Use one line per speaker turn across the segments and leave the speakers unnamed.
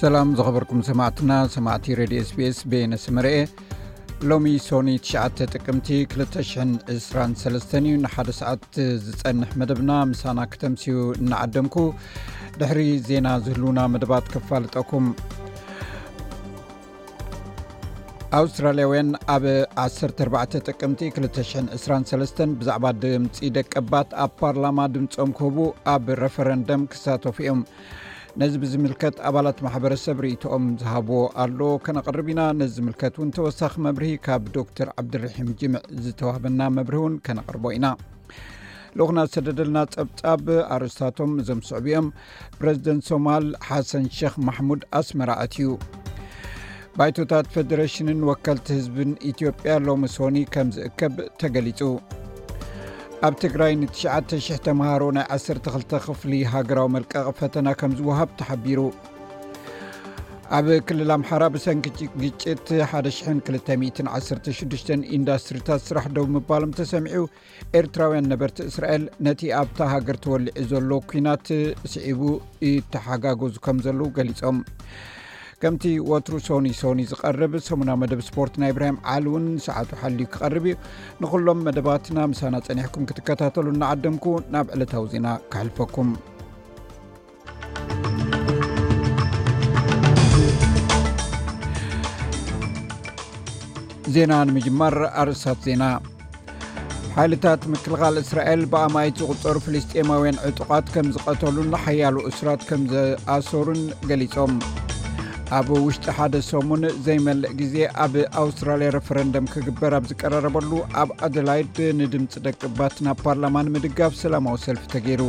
ሰላም ዝኸበርኩም ሰማዕትና ሰማዕቲ ረድዮ ስቤስ ቤነ ስመርኤ ሎሚ ሶኒ 9ሸ ጥቅምቲ 223 እዩ ንሓደ ሰዓት ዝፀንሕ መደብና ምሳና ክተምስዩ እናዓደምኩ ድሕሪ ዜና ዝህልውና መደባት ከፋልጠኩም ኣውስትራልያውያን ኣብ 14 ጥቅምቲ 223 ብዛዕባ ድምፂ ደቀባት ኣብ ፓርላማ ድምፆም ክህቡ ኣብ ረፈረንደም ክሳተፉ እዮም ነዚ ብዝምልከት ኣባላት ማሕበረሰብ ርእቶኦም ዝሃብዎ ኣሎ ከነቕርብ ኢና ነዚ ዝምልከት እውን ተወሳኺ መብርሂ ካብ ዶክተር ዓብድርሒም ጅምዕ ዝተዋህበና መብርሂ እውን ከነቕርቦ ኢና ልኹና ዝሰደደልና ፀብፃብ ኣርስታቶም እዞም ስዕብ እዮም ፕረዚደንት ሶማል ሓሰን ሸክ ማሕሙድ ኣስመራ ኣትዩ ባይቶታት ፌደሬሽንን ወከልቲ ህዝብን ኢትዮጵያ ሎሚ ሶኒ ከም ዝእከብ ተገሊጹ ኣብ ትግራይ ን9,00 ተምሃሮ ናይ 12 ክፍሊ ሃገራዊ መልቀቕ ፈተና ከም ዝውሃብ ተሓቢሩ ኣብ ክልል ኣምሓራ ብሰንኪ ግጭት 1,216 ኢንዳስትሪታት ስራሕ ደው ምባሎም ተሰሚዑ ኤርትራውያን ነበርቲ እስራኤል ነቲ ኣብታ ሃገር ተወሊዑ ዘሎ ኩናት ስዒቡ ይተሓጋገዙ ከም ዘለዉ ገሊፆም ከምቲ ወትሩ ሶኒ ሶኒ ዝቐርብ ሰሙና መደብ ስፖርት ናይ ብራሂም ዓል እውን ሰዓቱ ሓልዩ ክቐርብ እዩ ንኩሎም መደባትና ምሳና ፀኒሕኩም ክትከታተሉ እናዓደምኩ ናብ ዕለታዊ ዜና ክሕልፈኩም ዜና ንምጅማር ኣርእስታት ዜና ሓይልታት ምክልኻል እስራኤል ብኣማይት ዝቁፀሩ ፍልስጤማውያን ዕጡቓት ከም ዝቐተሉን ሓያሉ እስራት ከም ዝኣሰሩን ገሊፆም ኣብ ውሽጢ ሓደ ሰሙን ዘይመልእ ግዜ ኣብ ኣውስትራልያ ረፈረንደም ክግበር ኣብ ዝቀረረበሉ ኣብ ኣደላይድ ንድምፂ ደቅባት ናብ ፓርላማ ንምድጋፍ ሰላማዊ ሰልፊ ተገይሩ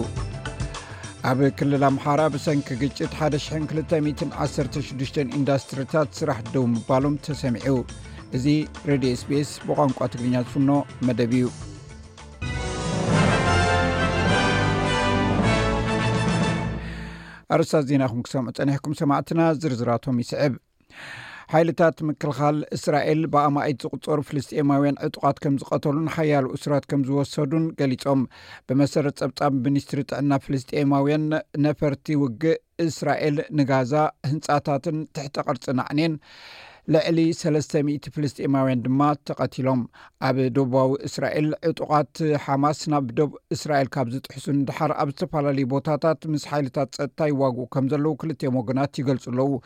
ኣብ ክልል ኣምሓራ ብሰንኪ ግጭት 1216 ኢንዳስትሪታት ስራሕ ደው ምባሎም ተሰሚዑ እዚ ሬድዮ ስፔስ ብቋንቋ ትግርኛ ዝፍኖ መደብ እዩ ኣርስታት ዜና ኹም ክሰምዑ ፀኒሕኩም ሰማዕትና ዝርዝራቶም ይስዕብ ሓይልታት ምክልኻል እስራኤል ብኣማኢት ዝቁፀሩ ፍልስጥኤማውያን ዕጡቃት ከም ዝቀተሉን ሓያሉ እሱራት ከም ዝወሰዱን ገሊፆም ብመሰረት ፀብፃብ ሚኒስትሪ ጥዕና ፍልስጥኤማውያን ነፈርቲ ውግእ እስራኤል ንጋዛ ህንፃታትን ትሕተ ቅርፂ ናዕኔን ልዕሊ 3ለ00 ፍልስጥኤማውያን ድማ ተቀቲሎም ኣብ ደቡባዊ እስራኤል ዕጡቃት ሓማስ ናብ ደብ እስራኤል ካብ ዝጥሕሱ ንድሓር ኣብ ዝተፈላለዩ ቦታታት ምስ ሓይልታት ፀጥታ ይዋግኡ ከም ዘለዉ ክልትኦም ወገናት ይገልፁ ኣለዉ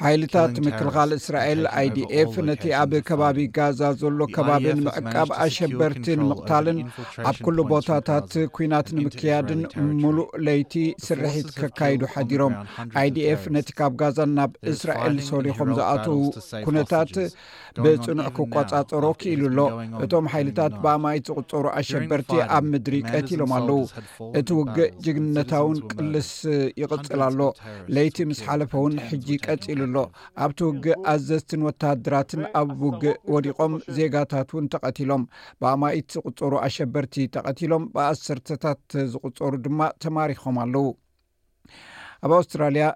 ሓይልታት ምክልኻል እስራኤል ኣይዲኤፍ ነቲ ኣብ ከባቢ ጋዛ ዘሎ ከባቢ ንምዕቃብ ኣሸበርቲ ንምቕታልን ኣብ ኩሉ ቦታታት ኩናት ንምክያድን ሙሉእ ለይቲ ስርሒት ከካይዱ ሓዲሮም ኣይዲኤፍ ነቲ ካብ ጋዛን ናብ እስራኤል ሰሊኾም ዝኣትው ኩነታት ብፅኑዕ ክቆፃፀሮ ክኢሉ ኣሎ እቶም ሓይልታት ብኣማይት ዝቁፀሩ ኣሸበርቲ ኣብ ምድሪ ቀቲሎም ኣለው እቲ ውግእ ጅግንነታውን ቅልስ ይቕፅል ኣሎ ለይቲ ምስ ሓለፈ እውን ሕጂ ቀፂሉ ኣሎ ኣብቲ ውግእ ኣዘዝትን ወተሃደራትን ኣብ ውግእ ወዲቆም ዜጋታት እውን ተቐቲሎም ብኣማይት ዝቁፀሩ ኣሸበርቲ ተቐቲሎም ብኣሰርተታት ዝቁፀሩ ድማ ተማሪኾም ኣለው ኣብ ኣውስትራልያ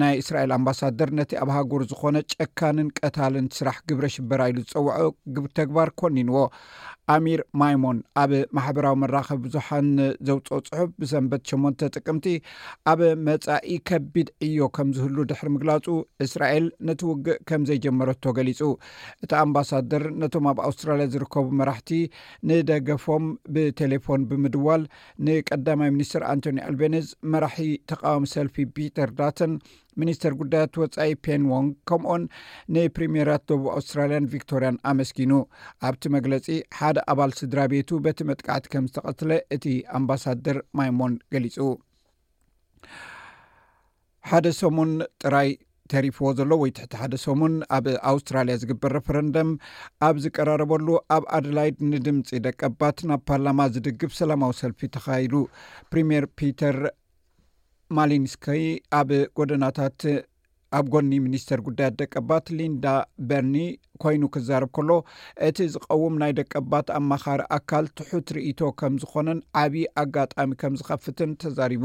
ናይ እስራኤል ኣምባሳደር ነቲ ኣብ ሃጉር ዝኾነ ጨካንን ቀታልን ስራሕ ግብረ ሽበራ ኢሉ ዝፀውዖ ተግባር ኮኒንዎ ኣሚር ማይሞን ኣብ ማሕበራዊ መራኸቢ ብዙሓን ዘውፅኦ ፅሑፍ ብሰንበት 8ን ጥቅምቲ ኣብ መፃኢ ከቢድ ዕዮ ከም ዝህሉ ድሕሪ ምግላፁ እስራኤል ነቲ ውግእ ከም ዘይጀመረቶ ገሊፁ እቲ ኣምባሳደር ነቶም ኣብ ኣውስትራልያ ዝርከቡ መራሕቲ ንደገፎም ብቴሌፎን ብምድዋል ንቀዳማይ ሚኒስትር ኣንቶኒ ኣልቤነዝ መራሒ ተቃዋሚ ሰልፊ ፒተር ዳተን ሚኒስተር ጉዳያት ወፃኢ ፔን ዎንግ ከምኡኡን ንፕሪምየራት ደቡብ ኣውስትራልያን ቪክቶርያን ኣመስጊኑ ኣብቲ መግለፂ ሓደ ኣባል ስድራ ቤቱ በቲ መጥቃዕቲ ከም ዝተቐትለ እቲ ኣምባሳደር ማይሞን ገሊፁ ሓደ ሰሙን ጥራይ ተሪፍዎ ዘሎ ወይ ትሕቲ ሓደ ሰሙን ኣብ ኣውስትራልያ ዝግበር ረፈረንደም ኣብ ዝቀራረበሉ ኣብ ኣድላይድ ንድምፂ ደቀባት ናብ ፓርላማ ዝድግፍ ሰላማዊ ሰልፊ ተካይዱ ፕሪምየር ፒተር ማሊንስከይ ኣብ ጎደናታት ኣብ ጎኒ ሚኒስተር ጉዳያት ደቀባት ሊንዳ በርኒ ኮይኑ ክዛረብ ከሎ እቲ ዝቀውም ናይ ደቀባት ኣማኻሪ ኣካል ትሑት ርእቶ ከም ዝኾነን ዓብዪ ኣጋጣሚ ከም ዝኸፍትን ተዛሪቡ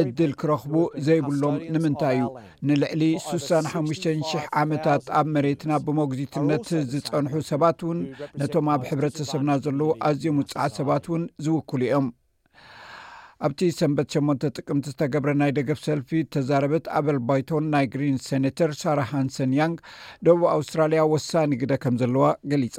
ዕድል ክረኽቡ ዘይብሎም ንምንታይ እዩ? ንልዕሊ ሱሳን ሓሙሽተን ሽሕ ዓመታት ኣብ መሬትና ብሞግዚትነት ዝጸንሑ ሰባት እውን ነቶም ኣብ ሕብረተሰብና ዘለዉ ኣዝዮም ውጽዓት ሰባት እውን ዝውክሉ እዮም። ኣብቲ ሰንበት ሸሞንተ ጥቅምቲ ዝተገብረ ናይ ደገፍ ሰልፊ እተዛረበት ኣበል ባይቶን ናይ ግሪንስ ሰኔተር ሳራ ሃንሰን ያንግ ደቡብ ኣውስትራልያ ወሳኒ ግደ ከም ዘለዋ ገሊጻ።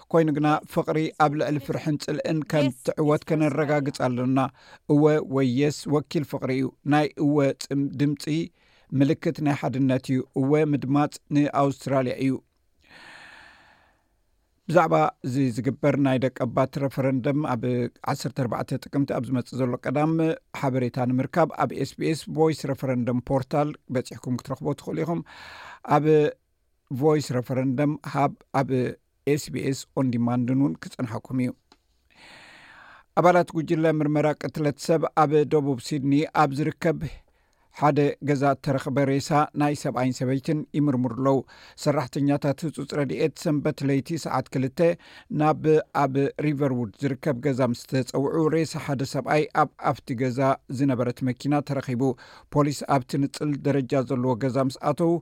ኮይኑ ግና ፍቕሪ ኣብ ልዕሊ ፍርሕን ፅልእን ከም ትዕወት ከነረጋግፅ ኣለና እወ ወይ የስ ወኪል ፍቕሪ እዩ ናይ እወ ፅም ድምፂ ምልክት ናይ ሓድነት እዩ እወ ምድማፅ ንኣውስትራልያ እዩ ብዛዕባ እዚ ዝግበር ናይ ደቀባት ረፈረንደም ኣብ 14 ጥቅምቲ ኣብ ዝመፅእ ዘሎ ቀዳም ሓበሬታ ንምርካብ ኣብ ስbስ ቮይስ ረፈረንደም ፖርታል በፂሕኩም ክትረክቦ ትኽእሉ ኢኹም ኣብ ቮይስ ረፈረንደም ሃብ ኣብ ስቢስ ኦንዲማንድን እውን ክፀንሐኩም እዩ ኣባላት ጉጅለ ምርመራ ቅትለት ሰብ ኣብ ደቡብ ሲድኒ ኣብ ዝርከብ ሓደ ገዛ እተረኽበ ሬሳ ናይ ሰብኣይን ሰበይትን ይምርምሩ ኣለው ሰራሕተኛታት ህፁፅ ረድኤት ሰንበት ለይቲ ሰዓት ክልተ ናብ ኣብ ሪቨርውድ ዝርከብ ገዛ ምስ ተፀውዑ ሬሳ ሓደ ሰብኣይ ኣብ ኣፍቲ ገዛ ዝነበረት መኪና ተረኺቡ ፖሊስ ኣብቲ ንፅል ደረጃ ዘለዎ ገዛ ምስ ኣተው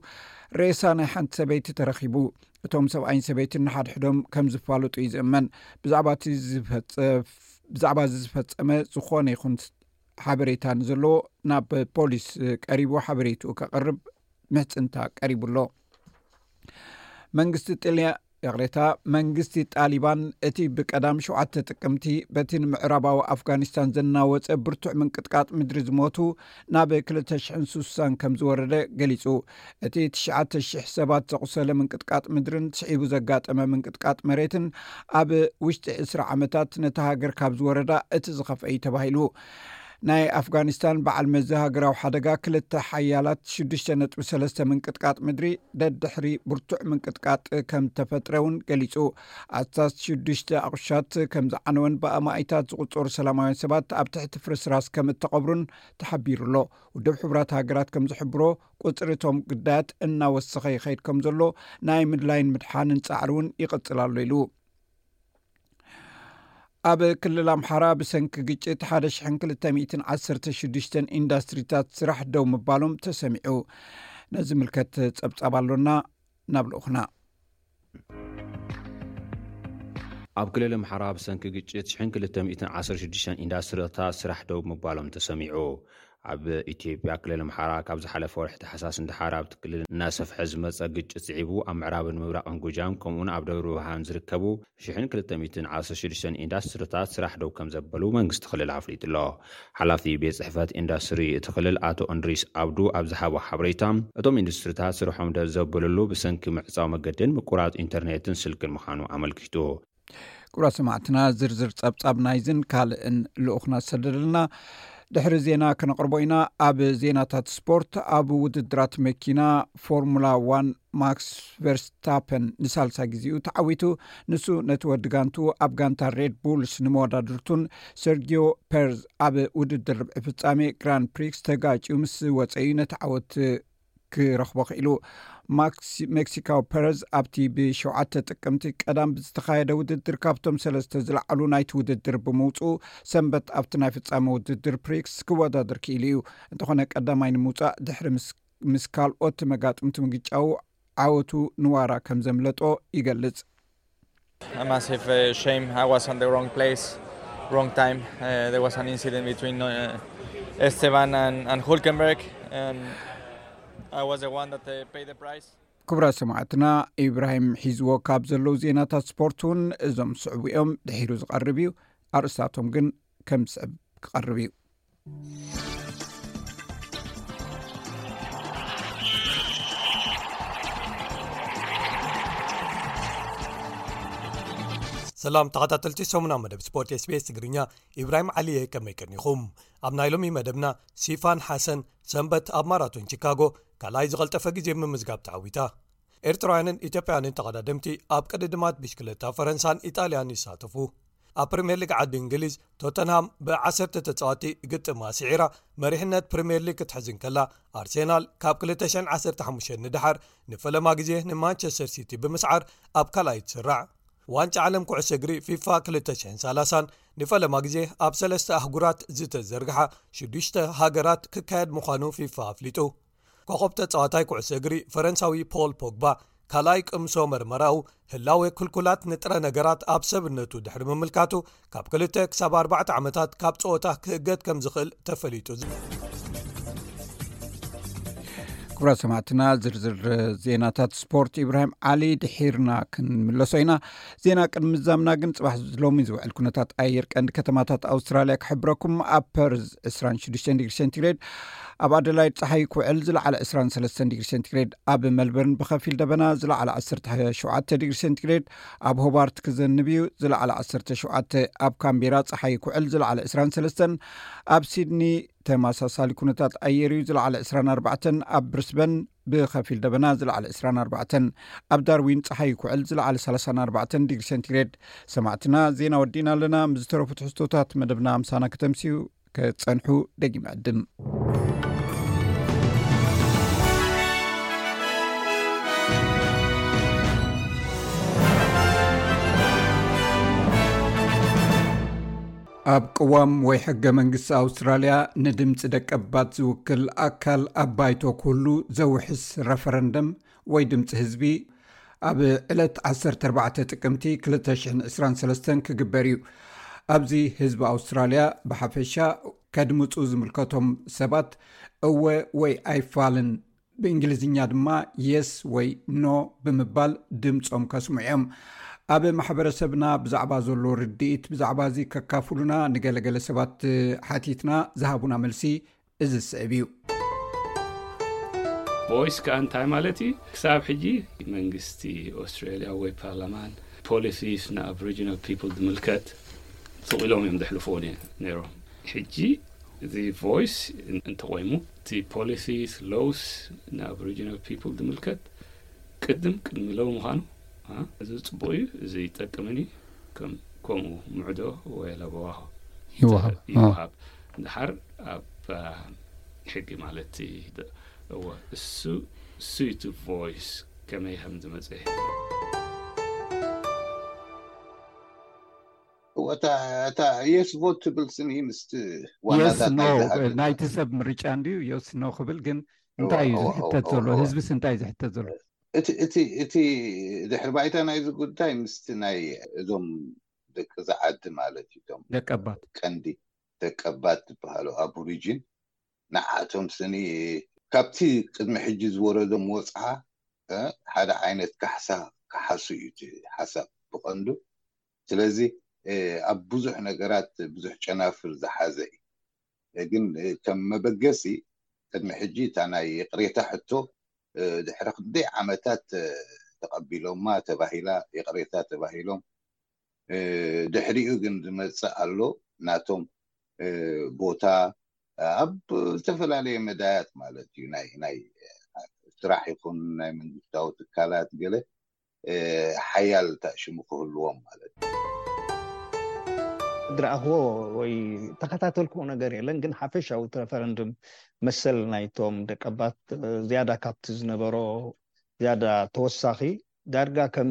ሬሳ ናይ ሓንቲ ሰበይቲ ተረኺቡ እቶም ሰብኣይን ሰበይትን ንሓድሕዶም ከም ዝፋለጡ እዩ ዝእመን ብዛዕባ እቲ ዝፈፀብዛዕባ እዚ ዝፈፀመ ዝኾነ ይኹን ሓበሬታ ንዘለዎ ናብ ፖሊስ ቀሪቡ ሓበሬትኡ ከቕርብ ምሕፅንታ ቀሪቡ ኣሎ መንግስቲ ጥልያ ይቕሬታ፣ መንግስቲ ጣሊባን እቲ ብቀዳም ሸውዓተ ጥቅምቲ በቲ ንምዕራባዊ ኣፍጋኒስታን ዘናወጸ ብርቱዕ ምንቅጥቃጥ ምድሪ ዝሞቱ ናብ ክልተ ሽሕን ስሳን ከም ዝወረደ ገሊጹ። እቲ ትሽዓተ ሽሕ ሰባት ዘቑሰለ ምንቅጥቃጥ ምድርን ስዒቡ ዘጋጠመ ምንቅጥቃጥ መሬትን ኣብ ውሽጢ ዕስራ ዓመታት ነታ ሃገር ካብ ዝወረዳ እቲ ዝኸፍአ እዩ ተባሂሉ። ናይ ኣፍጋኒስታን በዓል መዚ ሃገራዊ ሓደጋ ክልተ ሓያላት ሽዱሽተ ነጥቢ ሰለስተ ምንቅጥቃጥ ምድሪ ደድሕሪ ብርቱዕ ምንቅጥቃጥ ከም ዝተፈጥረ እውን ገሊጹ ኣስታት ሽዱሽተ ኣቑሻት ከም ዝዓነወን ብኣማኢታት ዝቁፀሩ ሰላማውያን ሰባት ኣብ ትሕቲ ፍርስራስ ከም እተቐብሩን ተሓቢሩ ኣሎ ውድብ ሕቡራት ሃገራት ከም ዝሕብሮ ቁፅሪ እቶም ግዳያት እናወሰኸ ይኸይድ ከም ዘሎ ናይ ምድላይን ምድሓንን ፃዕሪ እውን ይቕፅል ኣሎ ኢሉ ኣብ ክልል ኣምሓራ ብሰንኪ ግጭት ሓደ 216 ኢንዳስትሪታት ስራሕ ደው ምባሎም ተሰሚዑ ነዚ ምልከት ፀብፃብ ኣሎና ናብ ልኡኹና
ኣብ ክልል ኣምሓራ ብሰንኪ ግጭት 216 ኢንዳስትሪታት ስራሕ ደው ምባሎም ተሰሚዑ ኣብ ኢትዮጵያ ክልል ኣምሓራ ካብ ዝሓለፈ ወርሒ ታሕሳስ ንደሓር ኣብቲ ክልል እናሰፍሐ ዝመፀ ግጭት ስዒቡ ኣብ ምዕራብን ምብራቕን ጎጃም ከምኡውን ኣብ ደብረ ብርሃን ዝርከቡ ሽሕን ክልተ ሚእትን ዓሰርተ ሽዱሽተን ኢንዳስትሪታት ስራሕ ደው ከምዘበሉ መንግስቲ ክልል ኣፍሊጡ'ሎ። ሓላፊ ቤት ፅሕፈት ኢንዳስትሪ እቲ ክልል ኣቶ እንድሪስ ኣብዱ ኣብ ዝሃቦ ሓበሬታ እቶም ኢንዱስትሪታት ስርሖም ደው ዘበልሉ ብሰንኪ ምዕፃው መገዲን ምቁራፅ ኢንተርኔትን ስልክን ምዃኑ ኣመልኪቱ።
ክብራት ሰማዕትና ዝርዝር ፀብፃብ ናይዝን ካልእን ልኡክና ዝሰደደልና ድሕሪ ዜና ክነቅርቦ ኢና ኣብ ዜናታት ስፖርት ኣብ ውድድራት መኪና ፎርሙላ ዋን ማክስ ቨርስታፐን ንሳልሳ ግዜኡ ተዓዊቱ ንሱ ነቲ ወዲ ጋንቱ ኣብ ጋንታ ሬድ ቡልስ ንመወዳድርቱን ሰርጊዮ ፐርዝ ኣብ ውድድር ርብዒ ፍፃሜ ግራን ፕሪክስ ተጋጭኡ ምስ ዝወፀ እዩ ነቲ ዓወት ክረኽቦ ክኢሉ ሜክሲካዊ ፐረዝ ኣብቲ ብሸውዓተ ጥቅምቲ ቀዳም ብዝተኻየደ ውድድር ካብቶም ሰለስተ ዝለዓሉ ናይቲ ውድድር ብምውፅኡ ሰንበት ኣብቲ ናይ ፍፃሚ ውድድር ፕሪክስ ክወዳድር ክኢሉ እዩ እንተኾነ ቀዳማይ ንምውፃእ ድሕሪ ምስ ካልኦት መጋጥምቲ ምግጫው ዓወቱ ንዋራ ከም ዘምለጦ ይገልፅ ክቡራት ሰማዕትና ኢብራሂም ሒዝዎ ካብ ዘለዉ ዜናታት ስፖርት እውን እዞም ዝስዕቡ እዮም ድሒሩ ዝቐርብ እዩ ኣርእስታቶም ግን ከም ዝስዕብ ክቐርብ እዩ
ሰላም ተኸታተልቲ ሰሙና መደብ ስፖርት ስቤስ ትግርኛ ኢብራሂም ዓሊየ ከመይቀኒኹም ኣብ ናይ ሎሚ መደብና ሲፋን ሓሰን ሰንበት ኣብ ማራቶን ቺካጎ ካልኣይ ዝቐልጠፈ ግዜ ምምዝጋብ ተዓዊታ ኤርትራውያንን ኢትዮጵያውያንን ተቐዳደምቲ ኣብ ቅድድማት ብሽክለታ ፈረንሳን ኢጣልያን ይሳተፉ። ኣብ ፕሪምየር ሊግ ዓዲ እንግሊዝ ቶተንሃም ብዓሰርተ ተጻወቲ ግጥማ ስዒራ መሪሕነት ፕሪምየር ሊግ ክትሕዝ እንከላ ኣርሴናል ካብ 215 ንደሓር ንፈለማ ግዜ ንማንቸስተር ሲቲ ብምስዓር ኣብ ካልኣይ ትስራዕ። ዋንጫ ዓለም ኩዕሶ እግሪ ፊፋ 230 ንፈለማ ግዜ ኣብ ሰለስተ ኣህጉራት ዝተዘርግሓ ሽዱሽተ ሃገራት ክካየድ ምዃኑ ፊፋ ኣፍሊጡ። ኮኾብ ተጻዋታይ ኩዕሶ እግሪ ፈረንሳዊ ፖል ፖግባ ካልኣይ ቅምሶ መርመራኡ ህላወ ክልኩላት ንጥረ ነገራት ኣብ ሰብነቱ ድሕሪ ምምልካቱ ካብ 2 ክሳብ 4 ዓመታት ካብ ጸወታ ክእገድ ከም ዝኽእል ተፈሊጡ
ክብራ ሰማዕትና ዝርዝር ዜናታት ስፖርት ኢብራሂም ዓሊ ድሒርና ክንምለሶ ኢና ዜና ቅድሚ ምዛምና ግን ፅባሕ ሎሚ ዝውዕል ኩነታት ኣየር ቀንዲ ከተማታት ኣውስትራልያ ክሕብረኩም ኣብ ፐርዝ 26 ዲግሪ ሴንቲግሬድ ኣብ ኣደላይድ ፀሓይ ክውዕል ዝለዓለ 23 ዲግሪ ሴንቲግሬድ ኣብ መልበርን ብከፊል ደበና ዝለዓለ 17 ዲግሪ ሴንቲግሬድ ኣብ ሆባርት ክዘንብ እዩ ዝለዓለ 17 ኣብ ካምቢራ ፀሓይ ክውዕል ዝለዓለ 23 ኣብ ሲድኒ ተመሳሳሊ ኩነታት ኣየር እዩ ዝለዓለ 2ስራን ኣርባዕተን ኣብ ብሪስበን ብከፊል ደበና ዝለዓለ 2ስራን ኣርባዕተን ኣብ ዳርዊን ፀሓይ ኩዕል ዝለዓለ ሰላሳን ኣርባዕተን ዲግሪ ሴንቲግሬድ ሰማዕትና ዜና ወዲእና ኣለና ምስ ዝተረፉ ትሕዝቶታት መደብና ኣምሳና ከተምስኡ ክፀንሑ ደጊመ ዕድም ኣብ ቅዋም ወይ ሕገ መንግስቲ ኣውስትራልያ ንድምፂ ደቀባት ዝውክል ኣካል ኣብ ባይቶ ክህሉ ዘውሕስ ረፈረንደም ወይ ድምፂ ህዝቢ ኣብ ዕለት 14 ጥቅምቲ 223 ክግበር እዩ ኣብዚ ህዝቢ ኣውስትራልያ ብሓፈሻ ከድምፁ ዝምልከቶም ሰባት እወ ወይ ኣይፋልን ብእንግሊዝኛ ድማ Yes ወይ No ብምባል ድምጾም ከስምዑ እዮም። ኣብ ማሕበረሰብና ብዛዕባ ዘሎ ርድኢት ብዛዕባ እዚ ከካፍሉና ንገለ ገለ ሰባት ሓቲትና ዝሃቡና መልሲ እዚ ዝስዕብ እዩ።
ቮይስ ከኣ እንታይ ማለት እዩ ክሳብ ሕጂ መንግስቲ ኦስትራልያ ወይ ፓርላማን ፖሊሲስ ንኣብሪጂናል ፒፕል ዝምልከት ስቕ ኢሎም እዮም ዘሕልፍዎ ነይሮም ሕጂ እዚ ቮይስ እንተቆይሙ እቲ ፖሊሲስ ሎውስ ናብ ሪጅን ኦፍ ፒፕል ዝምልከት ቅድም ቅድሚ ሎው ምዃኑ እዚ ፅቡቅ እዩ እዚ ይጠቅምን እዩ ከምኡ ምዕዶ ወይ ለበዋሆ ይወሃብ ድሓር ኣብ ሕጊ ማለት እዎ እሱ እሱዩ እቲ ቮይስ ከመይ ከም ዝመፀ
የስ ቮት ትብል ስኒ ምስ ዋናታት
ናይቲ ሰብ ምርጫ እንድዩ የስ ኖ ክብል ግን እንታይ እዩ ዝሕተት ዘሎ ህዝቢስ እንታይ እዩ ዝሕተት ዘሎ
እቲ ድሕሪ ባይታ ናይዚ ጉዳይ ምስቲ ናይ እዞም ደቂ ዝዓዲ ማለት እዩ ቶም
ደቀባት
ቀንዲ ደቀባት ዝበሃሉ ኣቡሪጂን ንዓቶም ስኒ ካብቲ ቅድሚ ሕጂ ዝወረዶም ወፅዓ ሓደ ዓይነት ካሕሳ ክሓሱ እዩ ሓሳብ ብቐንዱ ስለዚ ኣብ ብዙሕ ነገራት ብዙሕ ጨናፍር ዝሓዘ እዩ ግን ከም መበገሲ ቅድሚ ሕጂ እታ ናይ ይቅሬታ ሕቶ ድሕሪ ክንደይ ዓመታት ተቀቢሎማ ተባሂላ ይቅሬታ ተባሂሎም ድሕሪኡ ግን ዝመጽእ ኣሎ ናቶም ቦታ ኣብ ዝተፈላለየ መዳያት ማለት እዩ ናይ ናይ ስራሕ ይኹን ናይ መንግስታዊ ትካላት ገለ ሓያል ታእሽሙ ክህልዎም ማለት እዩ።
ድረኣክዎ ወይ ተኸታተልክዎ ነገር የለን ግን ሓፈሻዊ እቲ ረፈረንድም መሰል ናይቶም ደቀባት ዝያዳ ካብቲ ዝነበሮ ዝያዳ ተወሳኺ ዳርጋ ከም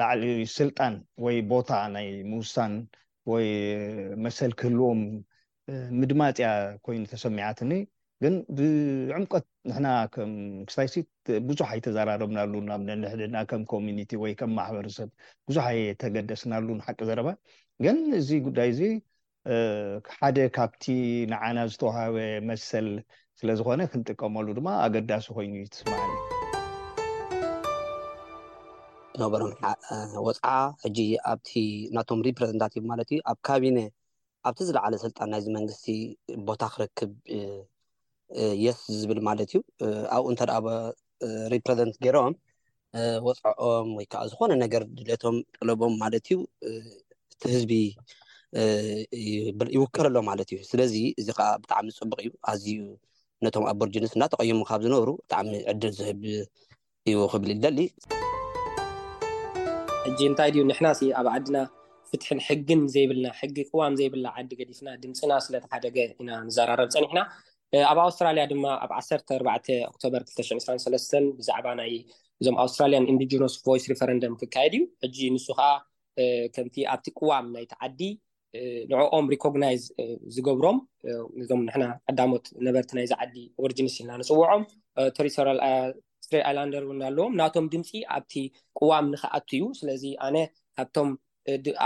ላዕሊ ስልጣን ወይ ቦታ ናይ ምውሳን ወይ መሰል ክህልዎም ምድማጽ እያ ኮይኑ ተሰሚዓትኒ ግን ብዕምቆት ንሕና ከም ክስታይሲት ብዙሕ ኣይተዘራረብናሉን ናብ ነንሕድና ከም ኮሚኒቲ ወይ ከም ማሕበረሰብ ብዙሕ ኣይተገደስናሉን ሓቂ ዘረባ ግን እዚ ጉዳይ እዚ ሓደ ካብቲ ንዓና ዝተዋሃበ መሰል ስለ ዝኾነ ክንጥቀመሉ ድማ ኣገዳሲ ኮይኑ እዩ ትስማዓኒ
ነበሮም ወፅዓ ሕጂ ኣብቲ ናቶም ሪፕረዘንታቲቭ ማለት እዩ ኣብ ካቢነ ኣብቲ ዝለዓለ ስልጣን ናይዚ መንግስቲ ቦታ ክረክብ የስ ዝብል ማለት እዩ ኣብኡ እንተ ሪፕረዘንት ገይሮም ወፅዖኦም ወይ ከዓ ዝኾነ ነገር ድሌቶም ጠለቦም ማለት እዩ እቲ ህዝቢ ይውከል ኣሎ ማለት እዩ ስለዚ እዚ ከዓ ብጣዕሚ ፅቡቅ እዩ ኣዝዩ ነቶም ኣቦርጅንስ እናተቀየሙ ካብ ዝነብሩ ብጣዕሚ ዕድል ዝህብ እዩ ክብል እደሊ።
ሕጂ እንታይ ድዩ ንሕናሲ ኣብ ዓድና ፍትሕን ሕግን ዘይብልና ሕጊ ቅዋም ዘይብላ ዓዲ ገዲፍና ድምጽና ስለ ተሓደገ ኢና ንዘራረብ ጸኒሕና ኣብ ኣውስትራልያ ድማ ኣብ ዓሰርተ ኣርባዕተ ኦክቶበር ክልተ ሽሕን ዕስራን ሰለስተን ብዛዕባ ናይ እዞም ኣውስትራልያን ኢንዲጂኖስ ቮይስ ሪፈረንደም ክካየድ እዩ ሕጂ ንሱ ከዓ ከምቲ ኣብቲ ቅዋም ናይቲ ዓዲ ንዕኦም ሪኮግናይዝ ዝገብሮም እዞም ንሕና ቀዳሞት ነበርቲ ናይዚ ዓዲ ኦሪጂንስ ኢልና ንፅውዖም ቴሪቶሪያል ስትሬ ኣይላንደር እውን ኣለዎም ናቶም ድምፂ ኣብቲ ቅዋም ንክኣቱ እዩ ስለዚ ኣነ ካብቶም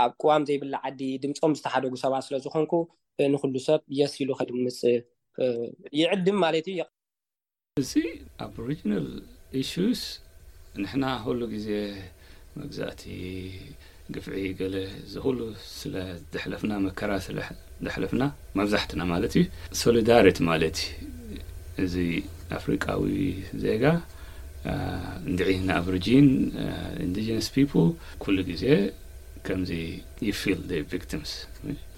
ኣብ ቅዋም ዘይብላ ዓዲ ድምፆም ዝተሓደጉ ሰባት ስለዝኮንኩ ንኩሉ ሰብ የስ ኢሉ ከድምፅ ይዕድም ማለት እዩ
እዚ ኣቦሪጅናል ኢሹስ ንሕና ኩሉ ግዜ መግዛእቲ ግፍዒ ገለ እዚ ኩሉ ስለ ዘሕለፍና መከራ ስለ ዘሕለፍና መብዛሕትና ማለት እዩ ሶሊዳሪቲ ማለት እዩ እዚ ኣፍሪቃዊ ዜጋ እንድዒ ንኣብሪጂን ኢንዲጅነስ ፒፕል ኩሉ ግዜ ከምዚ ዩ ፊል ዜር ቪክቲምስ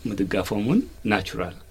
ምድጋፎም ውን ናቹራል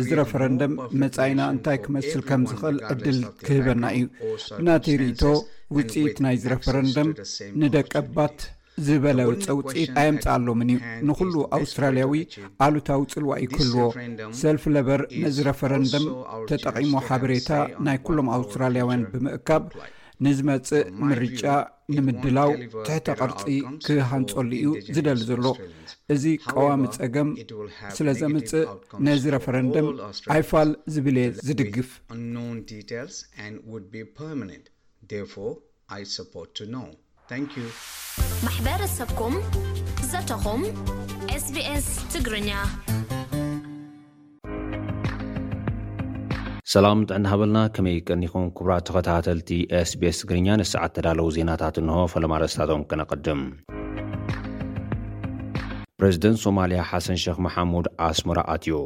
እዚ ረፈረንደም መጻኢና እንታይ ክመስል ከም ዝኽእል ዕድል ክህበና እዩ። ብናተይ ርእይቶ፣ ውጽኢት ናይዚ ረፈረንደም ንደቀባት ዝበለጸ ውጽኢት ኣየምጽኣሎምን እዩ። ንዅሉ ኣውስትራልያዊ ኣሉታዊ ጽልዋ እዩ ክህልዎ። ሰልፊ ለበር ነዚ ረፈረንደም ተጠቒሙ ሓበሬታ ናይ ኵሎም ኣውስትራልያውያን ብምእካብ ንዝመጽእ ምርጫ ንምድላው ትሕተ ቅርፂ ክሃንፀሉ እዩ ዝደሊ ዘሎ እዚ ቀዋሚ ፀገም ስለ ዘምፅእ ነዚ ረፈረንደም ኣይፋል ዝብል እየ ዝድግፍ
ማሕበረሰብኩም ዘተኹም ስቢስ ትግርኛ
ሰላም ጥዕና ሃበልና ከመይ ቀኒኹም ክቡራት ተኸታተልቲ ኤስቤስ ትግርኛ ንሰዓት ተዳለዉ ዜናታት እንሆ ፈለማ ርእስታቶም ከነቐድም ፕሬዚደንት ሶማልያ ሓሰን ሸክ መሓሙድ ኣስመራ ኣትዮ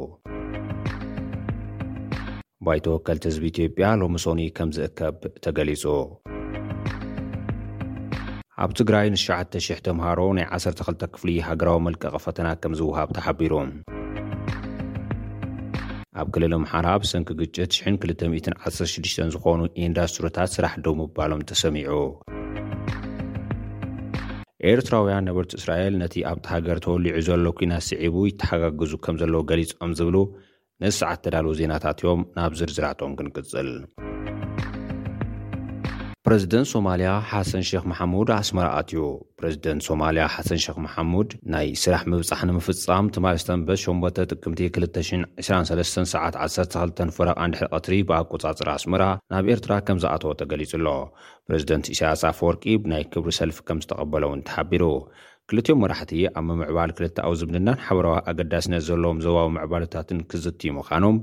ባይቶ ወከልቲ ህዝቢ ኢትዮጵያ ሎሚ ሶኒ ከም ዝእከብ ተገሊጹ ኣብ ትግራይ ን ትሽዓተ ሽሕ ተምሃሮ ናይ ዓሰርተ ክልተ ክፍሊ ሃገራዊ መልቀቒ ፈተና ከምዝወሃብ ተሓቢሩ። ኣብ ክልል ኣምሓራ ብሰንኪ ግጭት ሽሕን ክልተ ሚእትን ዓሰርተ ሽዱሽተን ዝኾኑ ኢንዳስትሪታት ስራሕ ደው ምባሎም ተሰሚዑ። ኤርትራውያን ነበርቲ እስራኤል ነቲ ኣብታ ሃገር ተወሊዑ ዘሎ ኲናት ስዒቡ ይተሓጋገዙ ከምዘለዉ ገሊጾም ዝብሉ ነዚ ሰዓት እተዳለዉ ዜናታት እዮም፣ ናብ ዝርዝራቶም ክንቅጽል። ፕረዚደንት ሶማልያ ሓሰን ሼኽ መሓሙድ ኣስመራ ኣትዩ። ፕረዚደንት ሶማልያ ሓሰን ሼኽ መሓሙድ ናይ ስራሕ ምብጻሕ ንምፍጻም ትማሊ ሰንበት ሸሞንተ ጥቅምቲ ክልተ ሽሕን ዕስራን ሰለስተን ሰዓት ዓሰርተ ክልተን ፈረቓ ድሕሪ ቀትሪ ብኣቆጻጽራ ኣስመራ ናብ ኤርትራ ከም ዝኣተወ ተገሊጹ ኣሎ። ፕረዚደንት ኢሳያስ ኣፈወርቂ ብናይ ክብሪ ሰልፊ ከም ዝተቐበሎ'ውን ተሓቢሩ። ክልቲኦም መራሕቲ ኣብ ምምዕባል ክልተኣዊ ዝምድናን ሓበራዊ ኣገዳስነት ዘለዎም ዞባዊ ምዕባለታትን ክዝትዩ ምዃኖም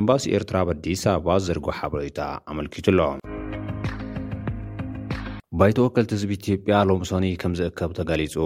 ኤምባሲ ኤርትራ ኣብ ኣዲስ ኣበባ ዝዘርግሖ ሓበሬታ ኣመልኪቱ'ሎ። ባይቶ ወከልቲ ህዝቢ ኢትዮጵያ ሎሚ ሶኑይ ከምዝእከብ ተገሊጹ።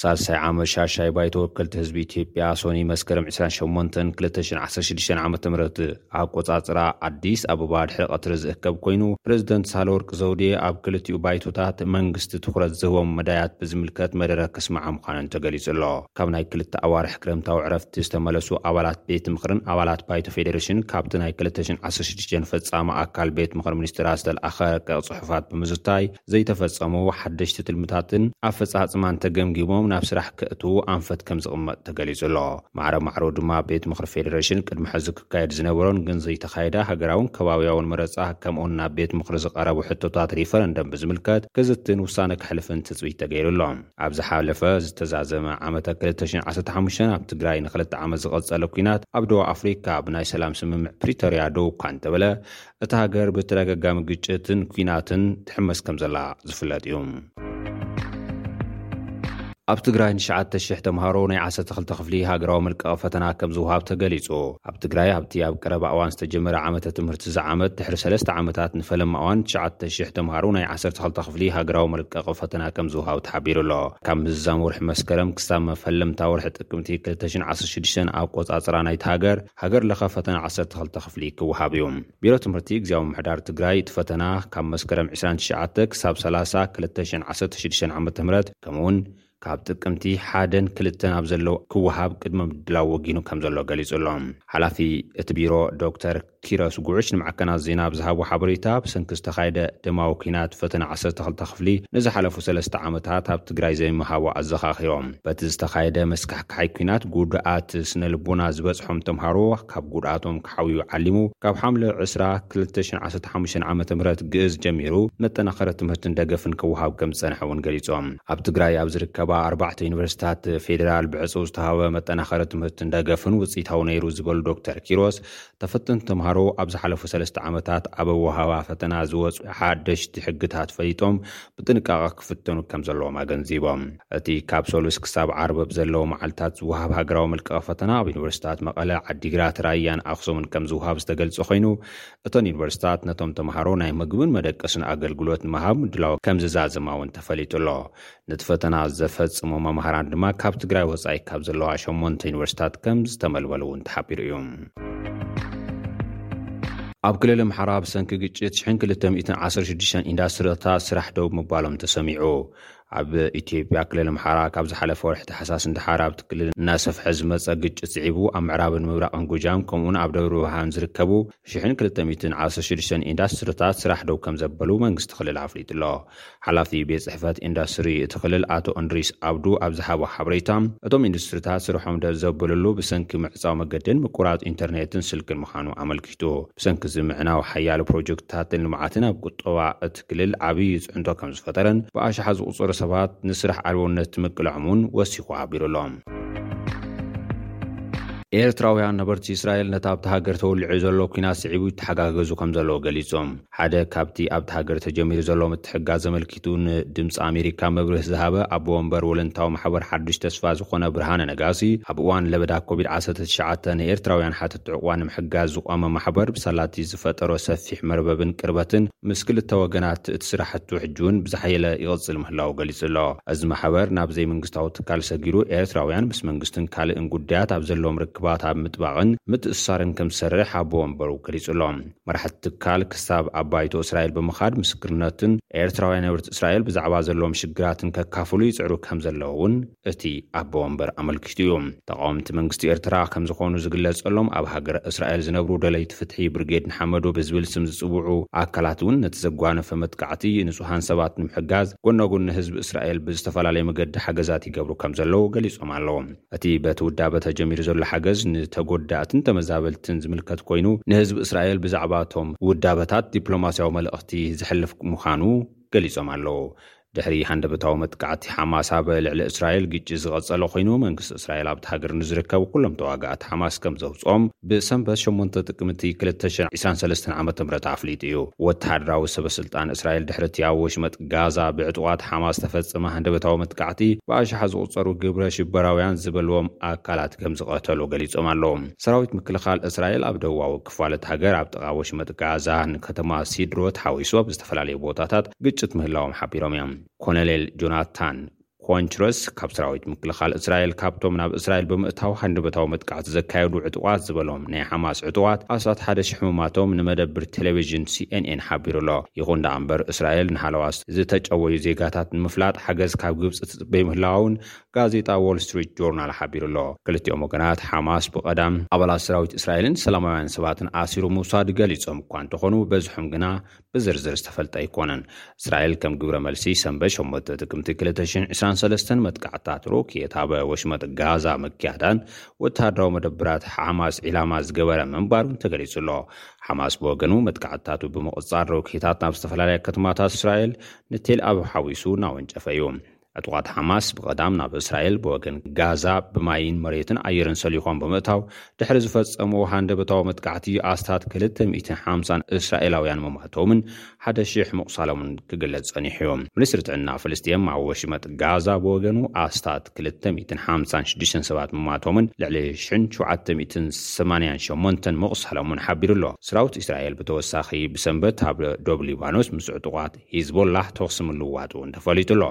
ሳልሳይ ዓመት ሻሻይ ባይቶ ወከልቲ ህዝቢ ኢትዮጵያ ሶኑይ መስከረም ዕስራን ሸሞንተን ክልተ ሽሕን ዓሰርተ ሽዱሽተን ዓመተ ምህረት ኣቆጻጽራ ኣዲስ ኣበባ ድሕሪ ቀትሪ ዝእከብ ኮይኑ፣ ፕረዚደንት ሳህለወርቅ ዘውዴ ኣብ ክልቲኡ ባይቶታት መንግስቲ ትኹረት ዝህቦም መዳያት ብዝምልከት መደረ ከስምዓ ምዃነን ተገሊጹ'ሎ። ካብ ናይ ክልተ ኣዋርሕ ክረምታዊ ዕረፍቲ ዝተመለሱ ኣባላት ቤት ምኽርን ኣባላት ባይቶ ፌደሬሽን ካብቲ ናይ ክልተ ሽሕን ዓሰርተ ሽዱሽተን ፈጻሚ ኣካል ቤት ምኽሪ ሚኒስተራት ዝተልኣኸ ረቂቕ ጽሑፋት ብምዝታይ ዘይተፈፀሙ ሓደሽቲ ትልምታትን ኣፈፃፅማን ተገምጊሞም ናብ ስራሕ ከእትዉ ኣንፈት ከምዝቕመጥ ተገሊፁ ኣሎ። ማዕረ ማዕረኡ ድማ ቤት ምኽሪ ፌዴሬሽን ቅድሚ ሕዚ ክካየድ ዝነበሮን ግን ዘይተኻየደ ሃገራውን ከባብያውን መረፃ ከምኡውን ናብ ቤት ምኽሪ ዝቐረቡ ሕቶታት ሪፈረንደም ብዝምልከት ክዝትን ውሳነ ከሕልፍን ትፅቢት ተገይሩ ኣሎ። ኣብ ዝሓለፈ ዝተዛዘመ ዓመተ ክልተ ሽሕ ዓሰርተ ሓሙሽተ ኣብ ትግራይ ንክልተ ዓመት ዝቐፀለ ኲናት ኣብ ደቡብ ኣፍሪካ ብናይ ሰላም ስምምዕ ፕሪቶሪያ ደው እኳ እንተበለ እታ ሃገር ብተደጋጋሚ ግጭትን ኲናትን ትሕመስ ከም ዘላ ዝፍለጥ እዩ። ኣብ ትግራይ ንትሽዓተ ሽሕ ተምሃሮ ናይ ዓሰርተ ክልተ ክፍሊ ሃገራዊ መልቀቒ ፈተና ከም ዝውሃብ ተገሊጹ። ኣብ ትግራይ ኣብቲ ኣብ ቀረባ እዋን ዝተጀመረ ዓመተ ትምህርቲ እዚ ዓመት ድሕሪ ሰለስተ ዓመታት ንፈለማ እዋን ትሽዓተ ሽሕ ተምሃሮ ናይ ዓሰርተ ክልተ ክፍሊ ሃገራዊ መልቀቒ ፈተና ከም ዝውሃብ ተሓቢሩ ኣሎ። ካብ ምዝዛም ወርሒ መስከረም ክሳብ መፈለምታ ወርሒ ጥቅምቲ ክልተ ሽሕን ዓሰርተ ሽዱሽተን ኣቆጻጽራ ናይታ ሃገር ሃገር ለኸ ፈተና ዓሰርተ ክልተ ክፍሊ ክወሃብ እዩ። ቢሮ ትምህርቲ ግዝያዊ ምምሕዳር ትግራይ እቲ ፈተና ካብ መስከረም ዕስራን ትሽዓተ ክሳብ ሰላሳ ክልተ ሽሕን ዓሰርተ ሽዱሽተን ዓመተ ምህረት ከምኡ እውን ካብ ጥቅምቲ ሓደን ክልተን ኣብ ዘለዉ ክወሃብ ቅድመ ምድላው ወጊኑ ከም ዘሎ ገሊፁ ኣሎ። ሓላፊ እቲ ቢሮ ዶክተር ኪሮስ ጉዕሽ ንማዕከናት ዜና ኣብ ዝሃብዎ ሓበሬታ ብሰንኪ ዝተኻየደ ደማዊ ኲናት ፈተና ዓሰርተ ክልተ ክፍሊ ንዝሓለፉ ሰለስተ ዓመታት ኣብ ትግራይ ዘይምሃቡ ኣዘኻኺሮም በቲ ዝተኻየደ መስካሕከሒ ጸሓይ ኲናት ጉድኣት ስነልቦና ዝበጽሖም ተምሃሮ ካብ ጉድኣቶም ክሓውዩ ዓሊሙ ካብ ሓምለ ዕስራ፣ ክልተ ሽሕን ዓሰርተ ሓሙሽተን ዓመተ ምህረት ግእዝ ጀሚሩ መጠናኸሪ ትምህርትን ደገፍን ክወሃብ ከምዝጸንሐ እውን ገሊጾም። ኣብ ትግራይ ኣብ ዝርከባ ኣርባዕተ ዩኒቨርሲታት ፌደራል ብዕጽው ዝተውሃበ መጠናኸሪ ትምህርትን ደገፍን ውጽኢታዊ ነይሩ ዝበሉ ዶክተር ኪሮስ፣ ተፈተንቲ ተምሃሮ ኣብ ዝሓለፉ ሰለስተ ዓመታት ኣብ ኣወሃህባ ፈተና ዝወጽኡ ሓደሽቲ ሕግታት ፈሊጦም ብጥንቃቐ ክፍተኑ ከምዘለዎም ኣገንዚቦም። እቲ ካብ ሰሉስ ክሳብ ዓርቢ ኣብ ዘለዉ መዓልታት ዝወሃብ ሃገራዊ መልቀቒ ፈተና ኣብ ዩኒቨርሲቲታት መቐለ፣ ዓዲግራት፣ ራያን ኣኽሱምን ከምዝወሃብ ዝተገልጸ ኮይኑ፣ እተን ዩኒቨርሲቲታት ነቶም ተምሃሮ ናይ ምግብን መደቀስን ኣገልግሎት ንምሃብ ምድላወን ከምዝዛዘማ እውን ተፈሊጡ'ሎ። ነቲ ፈተና ዘፈፅሙ መምሃራን ድማ ካብ ትግራይ ወፃኢ ካብ ዘለዋ ሸሞንተ ዩኒቨርሲታት ከም ዝተመልመሉ እውን ተሓቢሩ እዩ። ኣብ ክልል ኣምሓራ ብሰንኪ ግጭት ሽሕን ክልተ ሚእትን ዓሰርተ ሽዱሽተን ኢንዳስትሪታት ስራሕ ደው ምባሎም ተሰሚዑ። ኣብ ኢትዮጵያ ክልል ኣምሓራ ካብ ዝሓለፈ ወርሒ ታሕሳስ ንደሓር ኣብቲ ክልል እናሰፍሐ ዝመፀ ግጭት ስዒቡ ኣብ ምዕራብን ምብራቕን ጎጃም ከምኡውን ኣብ ደብረ ብርሃን ዝርከቡ ሽሕን ክልተ ሚእትን ዓሰርተ ሽዱሽተን ኢንዳስትሪታት ስራሕ ደው ከም ዘበሉ መንግስቲ ክልል ኣፍሊጡ ኣሎ። ሓላፊ ቤት ፅሕፈት ኢንዳስትሪ እቲ ክልል ኣቶ እንድሪስ ኣብዱ ኣብ ዝሃቦ ሓበሬታ፣ እቶም ኢንዱስትሪታት ስርሖም ደው ዘበልሉ ብሰንኪ ምዕፃው መገዲን ምቁራፅ ኢንተርኔትን ስልኪን ምዃኑ ኣመልኪቱ። ብሰንኪ እዚ ምዕናው ሓያሎ ፕሮጀክትታትን ልምዓትን ኣብ ቁጠባ እቲ ክልል ዓብዪ ፅዕንቶ ከምዝፈጠረን ብኣሽሓት ዝቑፀሩ ሰባት ንስራሕ ኣልቦነት ምቅልዖም እውን ወሲኹ ሓቢሩ ኣሎ። ኤርትራውያን ነበርቲ እስራኤል ነቲ ኣብታ ሃገር ተወሊዑ ዘሎ ኲናት ስዒቡ ይተሓጋገዙ ከምዘለዉ ገሊጾም። ሓደ ካብቲ ኣብታ ሃገር ተጀሚሩ ዘሎ ምትሕግጋዝ ኣመልኪቱ ንድምጺ ኣሜሪካ መብርህ ዝሃበ ኣቦ ወንበር ወለንታዊ ማሕበር ሓዱሽ ተስፋ ዝኾነ ብርሃነ ነጋሲ ኣብ እዋን ለበዳ ኮቪድ ዓሰርተ ትሽዓተ ንኤርትራውያን ሓተቲ ዑቕባ ንምሕጋዝ ዝቖመ ማሕበር ብሳላቲ ዝፈጠሮ ሰፊሕ መርበብን ቅርበትን ምስ ክልተ ወገናት እቲ ስራሕቱ ሕጂውን ብዝሓየለ ይቕጽል ምህላዉ ገሊጹ ኣሎ። እዚ ማሕበር ናብ ዘይመንግስታዊ ትካል ሰጊሩ ኤርትራውያን ምስ መንግስትን ካልእን ጉዳያት ኣብ ዘለዎም ርክባት ኣብ ምጥባቕን ምትእስሳርን ከምዝሰርሕ ኣቦ ወንበሩ ገሊጹ ኣሎ። መራሕቲ ትካል ክሳብ ኣብ ባይቶ እስራኤል ብምኻድ ምስክርነትን ኤርትራውያን ነበርቲ እስራኤል ብዛዕባ ዘለዎም ሽግራትን ከካፍሉ ይጽዕሩ ከምዘለዉ'ውን እቲ ኣቦ ወንበር ኣመልኪቱ'ዩ። ተቓወምቲ መንግስቲ ኤርትራ ከምዝኾኑ ዝግለጸሎም ኣብ ሃገረ እስራኤል ዝነብሩ ደለይቲ ፍትሒ ብርጌድ ንሓመዱ ብዝብል ስም ዝጽውዑ ኣካላት'ውን ነቲ ዘጓነፈ መጥቃዕቲ ንጹሃን ሰባት ንምሕጋዝ ጎናጎኒ ህዝቢ እስራኤል ብዝተፈላለየ መገዲ ሓገዛት ይገብሩ ከምዘለዉ ገሊጾም ኣለዉ። እቲ በቲ ውዳበ ተጀሚሩ ዘሎ ሓገዝ ንተጎዳእትን ተመዛበልትን ዝምልከት ኮይኑ፣ ንህዝቢ እስራኤል ብዛዕባ እቶም ውዳበታት ዲፕሎማስያዊ መልእኽቲ ዘሕልፍ ምዃኑ ገሊጾም ኣለዉ። ድሕሪ ሃንደበታዊ መጥቃዕቲ ሓማስ ኣብ ልዕሊ እስራኤል ግጭት ዝቐጸለ ኮይኑ፣ መንግስቲ እስራኤል ኣብታ ሃገር ንዝርከቡ ኩሎም ተዋጋእቲ ሓማስ ከም ዘውጽኦም ብሰንበት ሸሞንተ ጥቅምቲ ክልተ ሽሕን ዕስራን ሰለስተን ዓመተ ምህረት ኣፍሊጡ እዩ። ወተሃደራዊ ሰበስልጣን እስራኤል ድሕሪ እቲ ኣብ ወሽመጥ ጋዛ፣ ብዕጡቓት ሓማስ ዝተፈጸመ ሃንደበታዊ መጥቃዕቲ፣ ብኣሽሓት ዝቑጸሩ ግብረ ሽበራውያን ዝበልዎም ኣካላት ከም ዝቐተሉ ገሊጾም ኣለዉ። ሰራዊት ምክልኻል እስራኤል፣ ኣብ ደቡባዊ ክፋል እታ ሃገር ኣብ ጥቓ ወሽመጥ ጋዛ ንከተማ ሲድሮት ሓዊሱ ኣብ ዝተፈላለዩ ቦታታት ግጭት ምህላዎም ሓቢሮም እዮም። ኮሎኔል ጆናታን ኮንችረስ ካብ ሰራዊት ምክልኻል እስራኤል ካብቶም ናብ እስራኤል ብምእታው ሃንደበታዊ መጥቃዕቲ ዘካየዱ ዕጡቓት ዝበሎም ናይ ሓማስ ዕጡቓት ኣስታት ሓደ ሽሕ ምሟቶም ንመደብር ቴሌቪዥን ሲኤንኤን ሓቢሩ'ሎ። ይኹን ደኣ'ምበር እስራኤል ንሃለዋ ዝተጨወዩ ዜጋታት ንምፍላጥ ሓገዝ ካብ ግብጺ ትጽበይ ምህላዋ'ውን ጋዜጣ ዎል ስትሪት ጆርናል ሓቢሩ'ሎ። ክልቲኦም ወገናት ሓማስ ብቐዳም ኣባላት ሰራዊት እስራኤልን ሰላማውያን ሰባትን ኣሲሩ ምውሳዱ ገሊጾም እኳ እንተኾኑ በዝሖም ግና ብዝርዝር ዝተፈልጠ ኣይኮነን። እስራኤል ከም ግብረ መልሲ ሰንበት ሸሞንተ ጥቅምቲ ክልተ ሽሕን ዕስራን ሰለስተን መጥቃዕትታት ሮኬት ኣብ ወሽመጥ ጋዛ ምክያዳን ወተሃደራዊ መደብራት ሓማስ ዒላማ ዝገበረ ምንባሩን ተገሊጹ ኣሎ። ሓማስ ብወገኑ መጥቃዕትታቱ ብምቕጻል ሮኬታት ናብ ዝተፈላለያ ከተማታት እስራኤል ንቴል ኣቪቭ ሓዊሱ እናወንጨፈ እዩ። ዕጡቓት ሓማስ ብቐዳም ናብ እስራኤል ብወገን ጋዛ ብማይን መሬትን ኣየርን ሰሊኾም ብምእታው ድሕሪ ዝፈጸምዎ ሃንደበታዊ መጥቃዕቲ ኣስታት ክልተ ሚእትን ሓምሳን እስራኤላውያን ምሟቶምን ሓደ ሽሕ ምቑሳሎምን ክግለጽ ጸኒሑ እዩ። ሚኒስትሪ ጥዕና ፍልስጤም ኣብ ወሽመጥ ጋዛ ብወገኑ ኣስታት ክልተ ሚእትን ሓምሳን ሽዱሽተን ሰባት ምሟቶምን ልዕሊ ሽሕን ሸውዓተ ሚእትን ሰማንያን ሸሞንተን ምቑሳሎምን ሓቢሩ ኣሎ። ሰራዊት እስራኤል ብተወሳኺ ብሰንበት ኣብ ዶብ ሊባኖስ ምስ ዕጡቓት ሂዝቦላህ ተኹሲ ምልዋጡ ተፈሊጡ ኣሎ።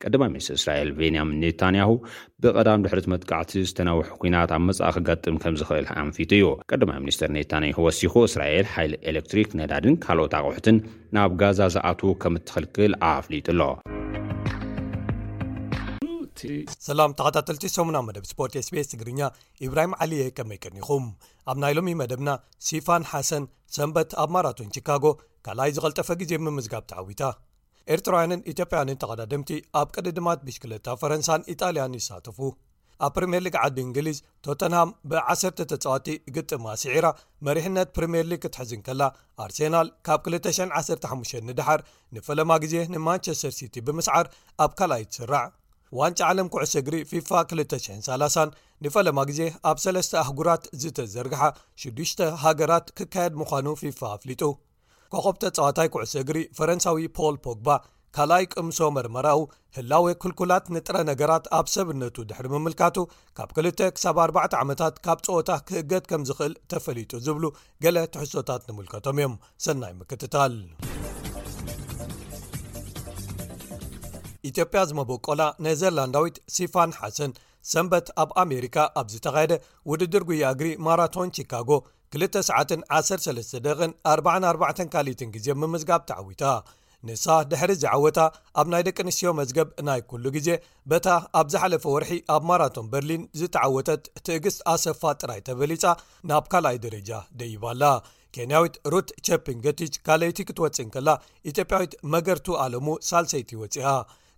ቀዳማይ ሚኒስተር እስራኤል ቬንያሚን ኔታንያሁ ብቐዳም ድሕሪ እቲ መጥቃዕቲ ዝተናውሐ ኲናት ኣብ መጻኢ ክገጥም ከም ዝኽእል ኣንፊቱ እዩ። ቀዳማይ ሚኒስተር ኔታንያሁ ወሲኹ እስራኤል ሓይሊ ኤሌክትሪክ፣ ነዳድን ካልኦት ኣቑሑትን ናብ ጋዛ ዝኣትዉ ከም እትኽልክል ኣፍሊጡ ኣሎ።
ሰላም ተኻታተልቲ ሰሙናዊ መደብ ስፖርት SBS ትግርኛ ኢብራሂም ዓሊ እየ ከመይ ቀኒኹም ኣብ ናይ ሎሚ መደብና ሲፋን ሓሰን ሰንበት ኣብ ማራቶን ቺካጎ ካልኣይ ዝቐልጠፈ ግዜ ምምዝጋብ ተዓዊታ ኤርትራውያንን ኢትዮጵያውያንን ተቐዳድምቲ ኣብ ቅድድማት ብሽክለታ ፈረንሳን ኢጣልያን ይሳተፉ ኣብ ፕሪምየር ሊግ ዓዲ እንግሊዝ ቶተንሃም ብ1ሰተ ተጻዋቲ ግጥማ ስዒራ መሪሕነት ፕሪምየር ሊግ ክትሕዝን ከላ ኣርሴናል ካብ 215 ንድሓር ንፈለማ ግዜ ንማንቸስተር ሲቲ ብምስዓር ኣብ ካልኣይ ትስራዕ ዋንጫ ዓለም ኩዕሶ እግሪ ፊፋ 2030 ንፈለማ ግዜ ኣብ ሰለስተ ኣህጉራት ዝተዘርግሓ ሽዱሽተ ሃገራት ክካየድ ምዃኑ ፊፋ ኣፍሊጡ ኮኸብ ተጻዋታይ ኩዕሶ እግሪ ፈረንሳዊ ፖል ፖግባ ካልኣይ ቅምሶ መርመራኡ ህላወ ክልኩላት ንጥረ ነገራት ኣብ ሰብነቱ ድሕሪ ምምልካቱ ካብ 2 ክሳብ 4 ዓመታት ካብ ፀወታ ክእገድ ከም ዝኽእል ተፈሊጡ ዝብሉ ገለ ትሕሶታት ንምልከቶም እዮም ሰናይ ምክትታል ኢትዮጵያ ዝመበቆላ ኔዘርላንዳዊት ሲፋን ሓሰን ሰንበት ኣብ ኣሜሪካ ኣብ ዝተኻየደ ውድድር ጉያ እግሪ ማራቶን ቺካጎ 2 ሰዓትን 13 ደቕን 44 ካልኢትን ግዜ ምምዝጋብ ተዓዊታ ንሳ ድሕሪ ዝዓወታ ኣብ ናይ ደቂ ኣንስትዮ መዝገብ ናይ ኩሉ ግዜ በታ ኣብ ዝሓለፈ ወርሒ ኣብ ማራቶን በርሊን ዝተዓወተት ትእግስት ኣሰፋ ጥራይ ተበሊፃ ናብ ካልኣይ ደረጃ ደይባኣላ ኬንያዊት ሩት ቸፒን ገቲች ካልይቲ ክትወፅ እንከላ ኢትዮጵያዊት መገርቱ ኣለሙ ሳልሰይቲ ወፂኣ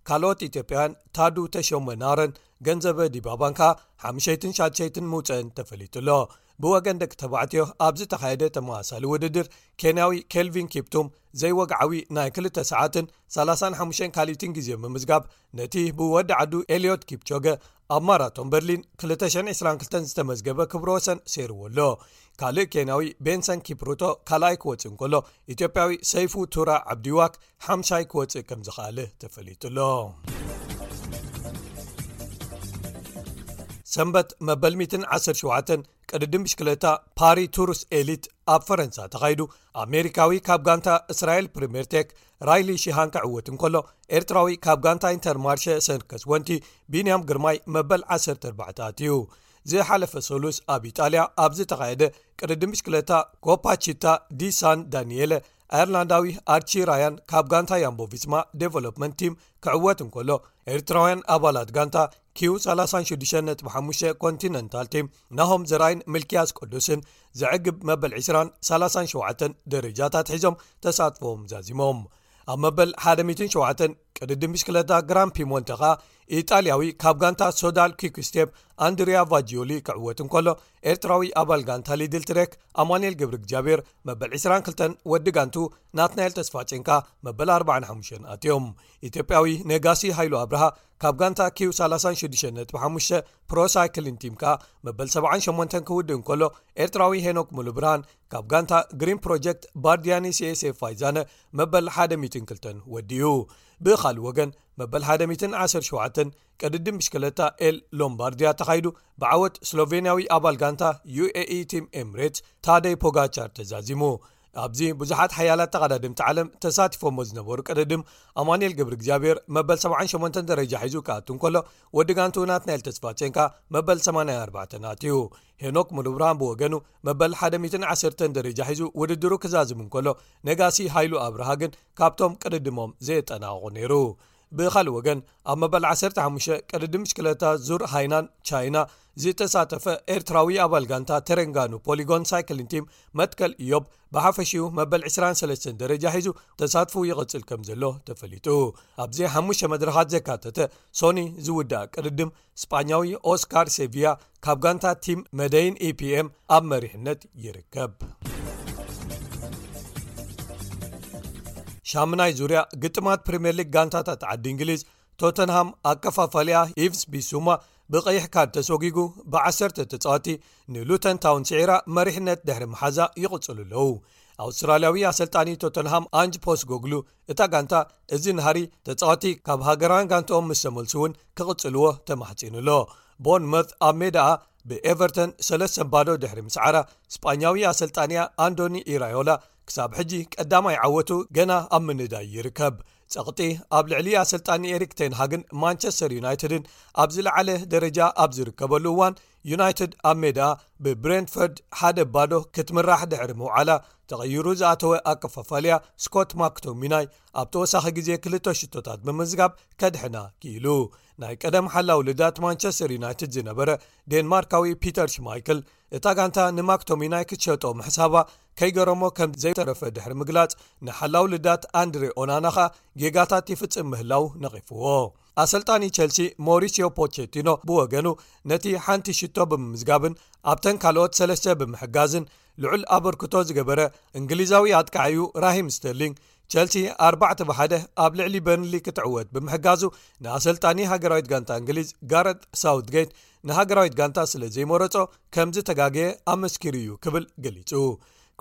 ካልኦት ኢትዮጵያውያን ታዱ ተሾመ ናረን ገንዘበ ዲባባን ከኣ ሓምሸይትን ሻድሸይትን ምውፀአን ተፈሊጡ ኣሎ ብወገን ደቂ ተባዕትዮ ኣብ ዝተኻየደ ተመሳሳሊ ውድድር ኬንያዊ ኬልቪን ኪፕቱም ዘይወግዓዊ ናይ 2ልተ ሰዓትን 35 ካልኢትን ግዜ ምምዝጋብ ነቲ ብወዲ ዓዱ ኤልዮት ኪፕቾገ ኣብ ማራቶን በርሊን ክልተ ሸን ዕስራን ክልተን ዝተመዝገበ ክብሮ ወሰን ሰይርዎ ኣሎ ካልእ ኬንያዊ ቤንሰን ኪፕሩቶ ካልኣይ ክወፅእ እንከሎ ኢትዮጵያዊ ሰይፉ ቱራ ዓብዲዋክ ሓምሻይ ክወፅእ ከም ዝኸኣለ ተፈሊጡ ኣሎ ሰንበት መበል 117 ቅድድም ብሽክለታ ፓሪ ቱሩስ ኤሊት ኣብ ፈረንሳ ተኻይዱ ኣሜሪካዊ ካብ ጋንታ እስራኤል ፕሪምርቴክ ራይሊ ሺሃን ክዕውት እንከሎ ኤርትራዊ ካብ ጋንታ ኢንተር ማርሸ ሰርከስ ወንቲ ቢንያም ግርማይ መበል 14 ኣትዩ ዝሓለፈ ሰሉስ ኣብ ኢጣልያ ኣብ ዝተኻየደ ቅርዲ ምሽክለታ ኮፓቺታ ዲሳን ዳንኤለ ኣየርላንዳዊ ኣርቺ ራያን ካብ ጋንታ ያምቦቪስማ ደቨሎፕመንት ቲም ክዕወት እንከሎ ኤርትራውያን ኣባላት ጋንታ ኪዩ36.5 ኮንቲነንታል ቲም ናሆም ዘራይን ምልክያስ ቅዱስን ዘዕግብ መበል 237 ደረጃታት ሒዞም ተሳትፎዎም ዛዚሞም ኣብ መበል 17 ቅድድም ብሽክለታ ግራን ፒሞንተ ኸኣ ኢጣልያዊ ካብ ጋንታ ሶዳል ኪክስቴብ ኣንድርያ ቫጂዮሊ ክዕወት እንከሎ ኤርትራዊ ኣባል ጋንታ ሊድል ትሬክ ኣማንኤል ግብሪ እግዚኣብሔር መበል 22 ወዲ ጋንቱ ናትናኤል ተስፋ ጭንካ መበል 45 ኣትዮም ኢትዮጵያዊ ነጋሲ ሃይሉ ኣብርሃ ካብ ጋንታ ኪው ሳላሳን ሽዱሸ ነጥቢ ሓሙሽተ ፕሮ ሳይክሊን ቲም ከኣ መበል ሰብዓን ሸሞንተን ክውድእ እንከሎ ኤርትራዊ ሄኖክ ሙሉ ብርሃን ካብ ጋንታ ግሪን ፕሮጀክት ባርድያኒ ሲኤሴ ፋይዛነ መበል ሓደ ሚትን ክልተን ወዲኡ ብኻልእ ወገን መበል ሓደ ሚትን ዓሰር ሸውዓተን ቅድድም ብሽክለታ ኤል ሎምባርድያ ተኻይዱ ብዓወት ስሎቨንያዊ ኣባል ጋንታ uae ቲም ኤምሬት ታደይ ፖጋቻር ተዛዚሙ ኣብዚ ብዙሓት ሓያላት ተቐዳድምቲ ዓለም ተሳቲፎሞ ዝነበሩ ቅድድም ኣማንኤል ግብሪ እግዚኣብሔር መበል 78 ደረጃ ሒዙ ክኣቱ እንከሎ ወዲ ጋንትውናት ናይል ተስፋቸንካ መበል 84 ናትዩ ሄኖክ ሙሉብርሃን ብወገኑ መበል 110 ደረጃ ሒዙ ውድድሩ ክዛዝም እንከሎ ነጋሲ ሃይሉ ኣብርሃ ግን ካብቶም ቅድድሞም ዘየጠናቕቑ ነይሩ ብኻልእ ወገን ኣብ መበል 15 ቅድድም ብሽክለታ ዙር ሃይናን ቻይና ዝተሳተፈ ኤርትራዊ ኣባል ጋንታ ተረንጋኑ ፖሊጎን ሳይክሊንቲም መትከል እዮብ ብሓፈሽኡ መበል 23 ደረጃ ሒዙ ተሳትፉ ይቕፅል ከም ዘሎ ተፈሊጡ ኣብዚ ሓሙሽተ መድረኻት ዘካተተ ሶኒ ዝውዳእ ቅድድም ስጳኛዊ ኦስካር ሴቪያ ካብ ጋንታ ቲም መደይን ኤፒኤም ኣብ መሪሕነት ይርከብ ሻሙናይ ዙርያ ግጥማት ፕሪምየር ሊግ ጋንታታት ዓዲ እንግሊዝ ቶተንሃም ኣከፋፋሊያ ኢቭስ ቢሱማ ብቐይሕ ካድ ተሰጒጉ ብ1ሰተ ተጻዋቲ ንሉተን ታውን ስዒራ መሪሕነት ድሕሪ መሓዛ ይቕጽሉ ኣለዉ ኣውስትራልያዊ ኣሰልጣኒ ቶተንሃም ኣንጅ ፖስጎግሉ እታ ጋንታ እዚ ናህሪ ተጻወቲ ካብ ሃገራውያን ጋንትኦም ምስ ተመልሱ እውን ክቕጽልዎ ተማሕጺኑ ኣሎ። ቦርንመዝ ኣብ ሜዳኣ ብኤቨርተን ሰለስተ ባዶ ድሕሪ ምስዓራ ስጳኛዊ ኣሰልጣኒኣ ኣንዶኒ ኢራዮላ ክሳብ ሕጂ ቀዳማይ ዓወቱ ገና ኣብ ምንዳይ ይርከብ። ጸቕጢ ኣብ ልዕሊ ኣሰልጣኒ ኤሪክ ቴን ሃግን ማንቸስተር ዩናይትድን ኣብ ዝለዓለ ደረጃ ኣብ ዝርከበሉ እዋን፣ ዩናይትድ ኣብ ሜድኣ ብብሬንፈርድ ሓደ ባዶ ክትምራሕ ድሕሪ ምውዓላ ተቐይሩ ዝኣተወ ኣከፋፋልያ ስኮት ማክቶሚናይ ኣብ ተወሳኺ ግዜ ክልተ ሽቶታት ብምዝጋብ ከድሕና ክኢሉ ናይ ቀደም ሓላው ልዳት ማንቸስተር ዩናይትድ ዝነበረ ዴንማርካዊ ፒተር ሽማይክል እታ ጋንታ ንማክቶሚናይ ክትሸጦ ምሕሳባ ከይገረሞ ከም ዘይተረፈ ድሕሪ ምግላጽ ንሓላው ልዳት ኣንድሬ ኦናና ኸኣ ጌጋታት ይፍጽም ምህላው ነቒፍዎ ኣሰልጣኒ ቸልሲ ሞሪስዮ ፖቸቲኖ ብወገኑ ነቲ ሓንቲ ሽቶ ብምምዝጋብን ኣብተን ካልኦት ሰለስተ ብምሕጋዝን ልዑል ኣበርክቶ ዝገበረ እንግሊዛዊ ኣጥቃዒኡ ራሂም ስተርሊንግ ቸልሲ ኣርባዕተ ብሓደ ኣብ ልዕሊ በርንሊ ክትዕወት ብምሕጋዙ ንኣሰልጣኒ ሃገራዊት ጋንታ እንግሊዝ ጋረት ሳውትገይት ንሃገራዊት ጋንታ ስለ ዘይመረጾ ከም ዝተጋገየ ኣመስኪሩ እዩ ክብል ገሊጹ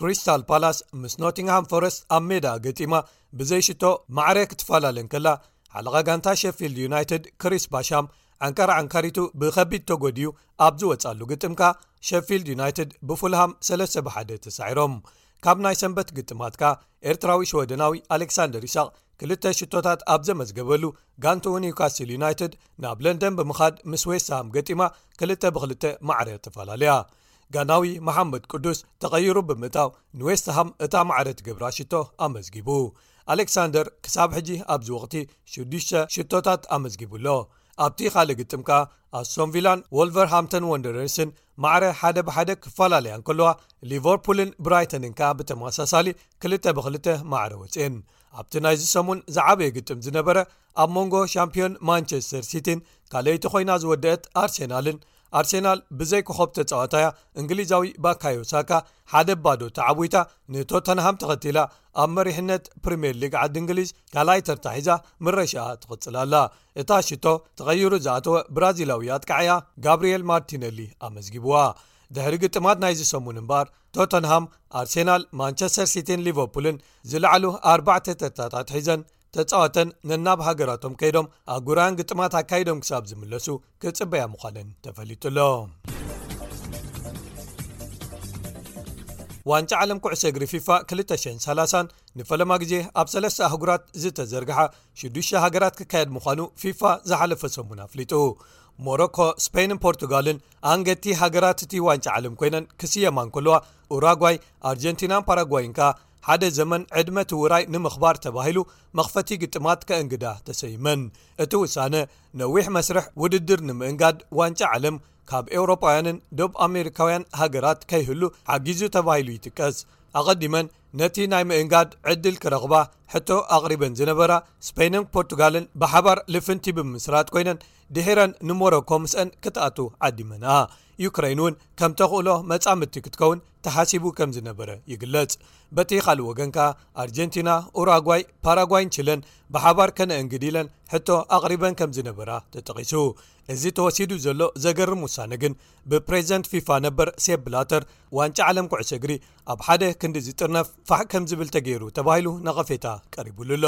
ክሪስታል ፓላስ ምስ ኖቲንግሃም ፎረስት ኣብ ሜዳ ገጢማ ብዘይ ሽቶ ማዕረ ክትፈላለ እንከላ ሓለቓ ጋንታ ሸፊልድ ዩናይትድ ክሪስ ባሻም ዓንቀር ዓንካሪቱ ብከቢድ ተጎድዩ ኣብ ዝወፅኣሉ ግጥም ከኣ ሸፊልድ ዩናይትድ ብፉልሃም ሰለስተ ብሓደ ተሳዒሮም ካብ ናይ ሰንበት ግጥማት ከኣ ኤርትራዊ ሽወደናዊ ኣሌክሳንደር ይሳቅ ክልተ ሽቶታት ኣብ ዘመዝገበሉ ጋንትኡ ኒውካስትል ዩናይትድ ናብ ለንደን ብምኻድ ምስ ዌስትሃም ገጢማ ክልተ ብክልተ ማዕረ ተፈላለያ ጋናዊ መሓመድ ቅዱስ ተቐይሩ ብምእታው ንዌስትሃም እታ ማዕረ ትገብራ ሽቶ ኣመዝጊቡ ኣሌክሳንደር ክሳብ ሕጂ ኣብዚ ወቕቲ 6ዱሽተ ሽቶታት ኣመዝጊቡ ኣሎ ኣብቲ ካልእ ግጥም ከኣ ኣሶንቪላን ወልቨር ሃምቶን ወንደረርስን ማዕረ ሓደ ብሓደ ክፈላለያ እንከለዋ ሊቨርፑልን ብራይተንን ከኣ ብተመሳሳሊ ክልተ ብክልተ ማዕረ ወፅን ኣብቲ ናይዚ ሰሙን ዝዓበየ ግጥም ዝነበረ ኣብ መንጎ ሻምፕዮን ማንቸስተር ሲቲን ካልኣይቲ ኮይና ዝወደአት ኣርሴናልን ኣርሴናል ብዘይ ኮኾብ ተጻዋታያ እንግሊዛዊ ባካዮ ሳካ ሓደ ባዶ ተዓዊታ ንቶተንሃም ተኸቲላ ኣብ መሪሕነት ፕሪምየር ሊግ ዓዲ እንግሊዝ ካልኣይ ተርታሒዛ ምረሻኣ ትቕጽል ኣላ እታ ሽቶ ተቐይሩ ዝኣተወ ብራዚላዊ ኣጥቃዓያ ጋብርኤል ማርቲነሊ ኣመዝጊብዋ ድሕሪ ግጥማት ናይ ዝሰሙን እምበኣር ቶተንሃም ኣርሴናል ማንቸስተር ሲቲን ሊቨርፑልን ዝለዓሉ ኣርባዕተ ተርታታት ሒዘን ተጻወተን ነናብ ሃገራቶም ከይዶም ኣጉራውያን ግጥማት ኣካይዶም ክሳብ ዝምለሱ ክጽበያ ምዃነን ተፈሊጡ ኣሎ ዋንጫ ዓለም ኩዕሰ እግሪ ፊፋ 230 ንፈለማ ግዜ ኣብ ሰለስተ ኣህጉራት ዝተዘርግሓ 6ዱሽ ሃገራት ክካየድ ምዃኑ ፊፋ ዝሓለፈ ሰሙን ኣፍሊጡ ሞሮኮ ስፐይንን ፖርቱጋልን ኣንገቲ ሃገራት እቲ ዋንጫ ዓለም ኮይነን ክስየማን ከልዋ ኡራጓይ ኣርጀንቲናን ፓራጓይን ከኣ ሓደ ዘመን ዕድመ እቲ ውራይ ንምኽባር ተባሂሉ መኽፈቲ ግጥማት ከእንግዳ ተሰይመን። እቲ ውሳነ፣ ነዊሕ መስርሕ ውድድር ንምእንጋድ ዋንጫ ዓለም ካብ ኤውሮጳውያንን ዶብ ኣሜሪካውያን ሃገራት ከይህሉ ሓጊዙ ተባሂሉ ይጥቀስ። ኣቐዲመን ነቲ ናይ ምእንጋድ ዕድል ክረኽባ ሕቶ ኣቕሪበን ዝነበራ ስፐይንን ፖርቱጋልን ብሓባር ልፍንቲ ብምምስራት ኰይነን ድሒረን ንሞሮኮ ምስአን ክትኣቱ ዓዲመንኣ። ዩክረይን'ውን ከም ተኽእሎ መጻምድቲ ክትከውን ተሓሲቡ ከም ዝነበረ ይግለጽ በቲ ካልእ ወገን ከኣ ኣርጀንቲና ኡራጓይ ፓራጓይን ችለን ብሓባር ከነእንግዲ ኢለን ሕቶ ኣቕሪበን ከም ዝነበራ ተጠቒሱ እዚ ተወሲዱ ዘሎ ዘገርም ውሳነ ግን ብፕሬዚደንት ፊፋ ነበር ሴብ ብላተር ዋንጫ ዓለም ኩዕሶ እግሪ ኣብ ሓደ ክንዲ ዝጥርነፍ ፋሕ ከም ዝብል ተገይሩ ተባሂሉ ነቐፌታ ቀሪቡሉ ኣሎ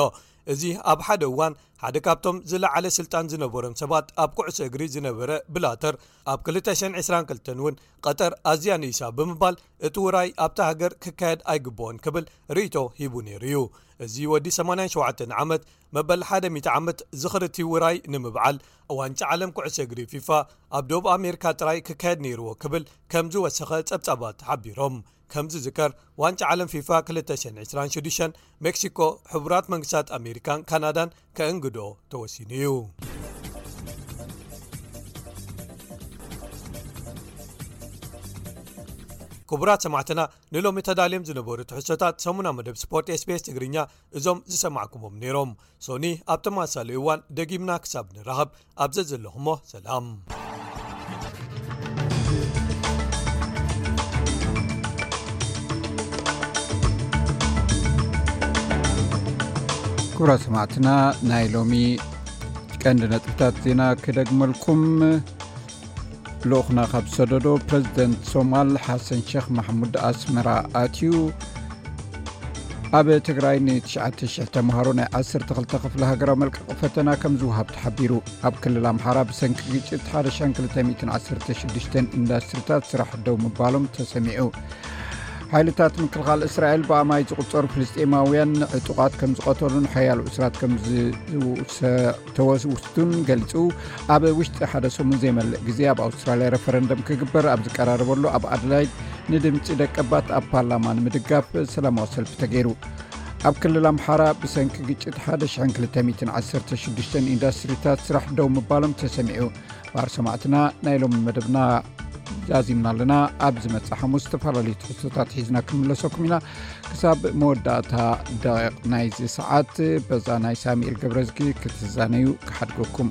እዚ ኣብ ሓደ እዋን ሓደ ካብቶም ዝለዓለ ስልጣን ዝነበሮም ሰባት ኣብ ኩዕሶ እግሪ ዝነበረ ብላተር ኣብ 222 እውን ቐጠር ኣዝያ ንኢሳ ብምባል እቲ ውራይ ኣብታ ሃገር ክካየድ ኣይግብኦን ክብል ርእይቶ ሂቡ ነይሩ እዩ። እዚ ወዲ ሰማንያን ሸውዓተን ዓመት መበል ሓደ ሚእቲ ዓመት ዝኽሪ እቲ ውራይ ንምብዓል ዋንጫ ዓለም ኩዕሶ እግሪ ፊፋ ኣብ ደቡብ ኣሜሪካ ጥራይ ክካየድ ነይርዎ ክብል ከምዝወሰኸ ጸብጻባት ሓቢሮም። ከም ዝዝከር ዋንጫ ዓለም ፊፋ 226 ሜክሲኮ ሕቡራት መንግስታት ኣሜሪካን ካናዳን ከእንግዶ ተወሲኑ እዩ ክቡራት ሰማዕትና ንሎሚ ተዳልዮም ዝነበሩ ትሕሶታት ሰሙና መደብ ስፖርት ስቤስ ትግርኛ እዞም ዝሰማዕኩሞም ነይሮም ሶኒ ኣብ ተማሳለዩ እዋን ደጊምና ክሳብ ንራኸብ ኣብ ዘዘለኹሞ ሰላም
ኩብራ ሰማዕትና ናይ ሎሚ ቀንዲ ነጥብታት ዜና ክደግመልኩም ልኡኽና ካብ ሰደዶ ፕረዚደንት ሶማል ሓሰን ሸክ ማሕሙድ ኣስመራ ኣትዩ ኣብ ትግራይ ን9,00 ተምሃሮ ናይ 12 ክፍሊ ሃገራዊ መልቀቂ ፈተና ከም ዝውሃብ ተሓቢሩ ኣብ ክልል ኣምሓራ ብሰንኪ ግጭት ሓደሻን 216 ኢንዳስትሪታት ስራሕ ደው ምባሎም ተሰሚዑ ሓይልታት ምክልኻል እስራኤል ብኣማይ ዝቁፀሩ ፍልስጢማውያን ዕጡቓት ከም ዝቐተሉን ሓያሉ እስራት ከምዝውሰ ተወስውስቱን ገልፁ ኣብ ውሽጢ ሓደ ሰሙ ዘይመልእ ግዜ ኣብ ኣውስትራልያ ረፈረንደም ክግበር ኣብ ዝቀራረበሉ ኣብ ኣድላይ ንድምፂ ደቀባት ኣብ ፓርላማ ንምድጋፍ ሰላማዊ ሰልፊ ተገይሩ ኣብ ክልል ኣምሓራ ብሰንኪ ግጭት 1ደ216 ኢንዳስትሪታት ስራሕ ደው ምባሎም ተሰሚዑ ባር ሰማዕትና ናይ ሎም መደብና ዛዚምና ኣለና ኣብ ዝመፅ ሓሙስ ዝተፈላለዩ ትሕቶታት ሒዝና ክንምለሰኩም ኢና ክሳብ መወዳእታ ደቂቕ ናይዚ ሰዓት በዛ ናይ ሳሚኤል ገብረዝጊ ክትዛነዩ ክሓድገኩም